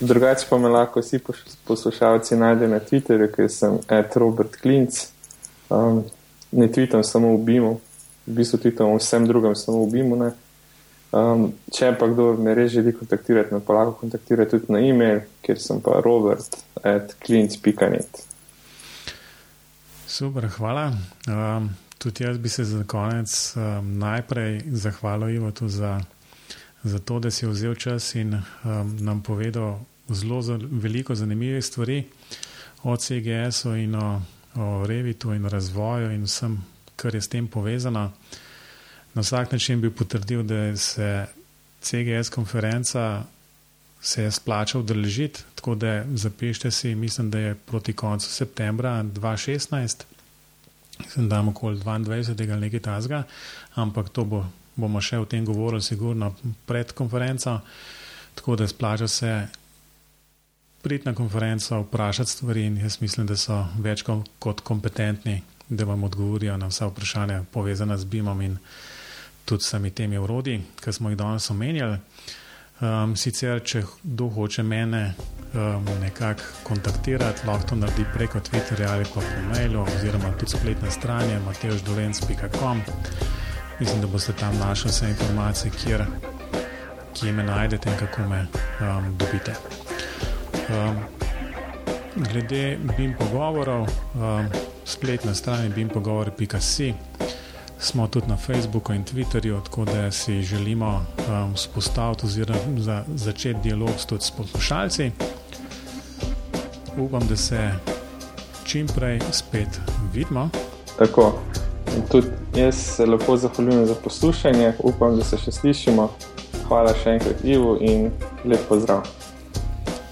A: Drugače pa me lahko vsi poslušalci najdejo na Twitterju, ker sem Ed Robert Klinc. Um, ne tweetam samo v BIM-u, v bistvu tweetam vsem drugim, samo v BIM-u. Um, če pa kdo me res želi kontaktirati, me pa lahko kontaktira tudi na e-mail, ker sem pa robert at klinc.net.
C: Super, hvala. Um, tudi jaz bi se za konec um, najprej zahvalil Ivo za, za to, da si vzel čas in um, nam povedal zelo za, veliko zanimivih stvari o CGS-u in o, o Revitu in razvoju in vsem, kar je s tem povezano. Na vsak način bi potrdil, da se CGS konferenca se je splačal udeležiti, tako da zapišite si, mislim, da je proti koncu septembra 2016, da je okoli 22. ali nekaj tasga, ampak to bo, bomo še o tem govorili, sigurno pred konferenco, tako da splača se priti na konferenco, vprašati stvari in jaz mislim, da so več kot kompetentni, da vam odgovorijo na vsa vprašanja povezana z BIM-om in tudi sami temi urodi, ki smo jih danes omenjali. Um, sicer, če kdo hoče mene um, nekako kontaktirati, lahko to naredi preko Twitterja ali pa po mailu, oziroma tudi spletne strani mateoždolenc.com. Mislim, da boste tam našli vse informacije, kjer, kje me najdete in kako me um, dobite. Um, glede BIM pogovorov, um, spletna stran bimpogovori.com smo tudi na Facebooku in Twitterju, tako da si želimo um, spostaviti oziroma za, začeti dialog tudi s poslušalci. Upam, da se čim prej spet vidimo.
A: Tako. In tudi jaz se lepo zahvaljujem za poslušanje, upam, da se še slišimo. Hvala še enkrat, Ivo, in lep pozdrav.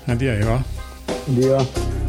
C: Adijo, Ivo.
B: Adijo.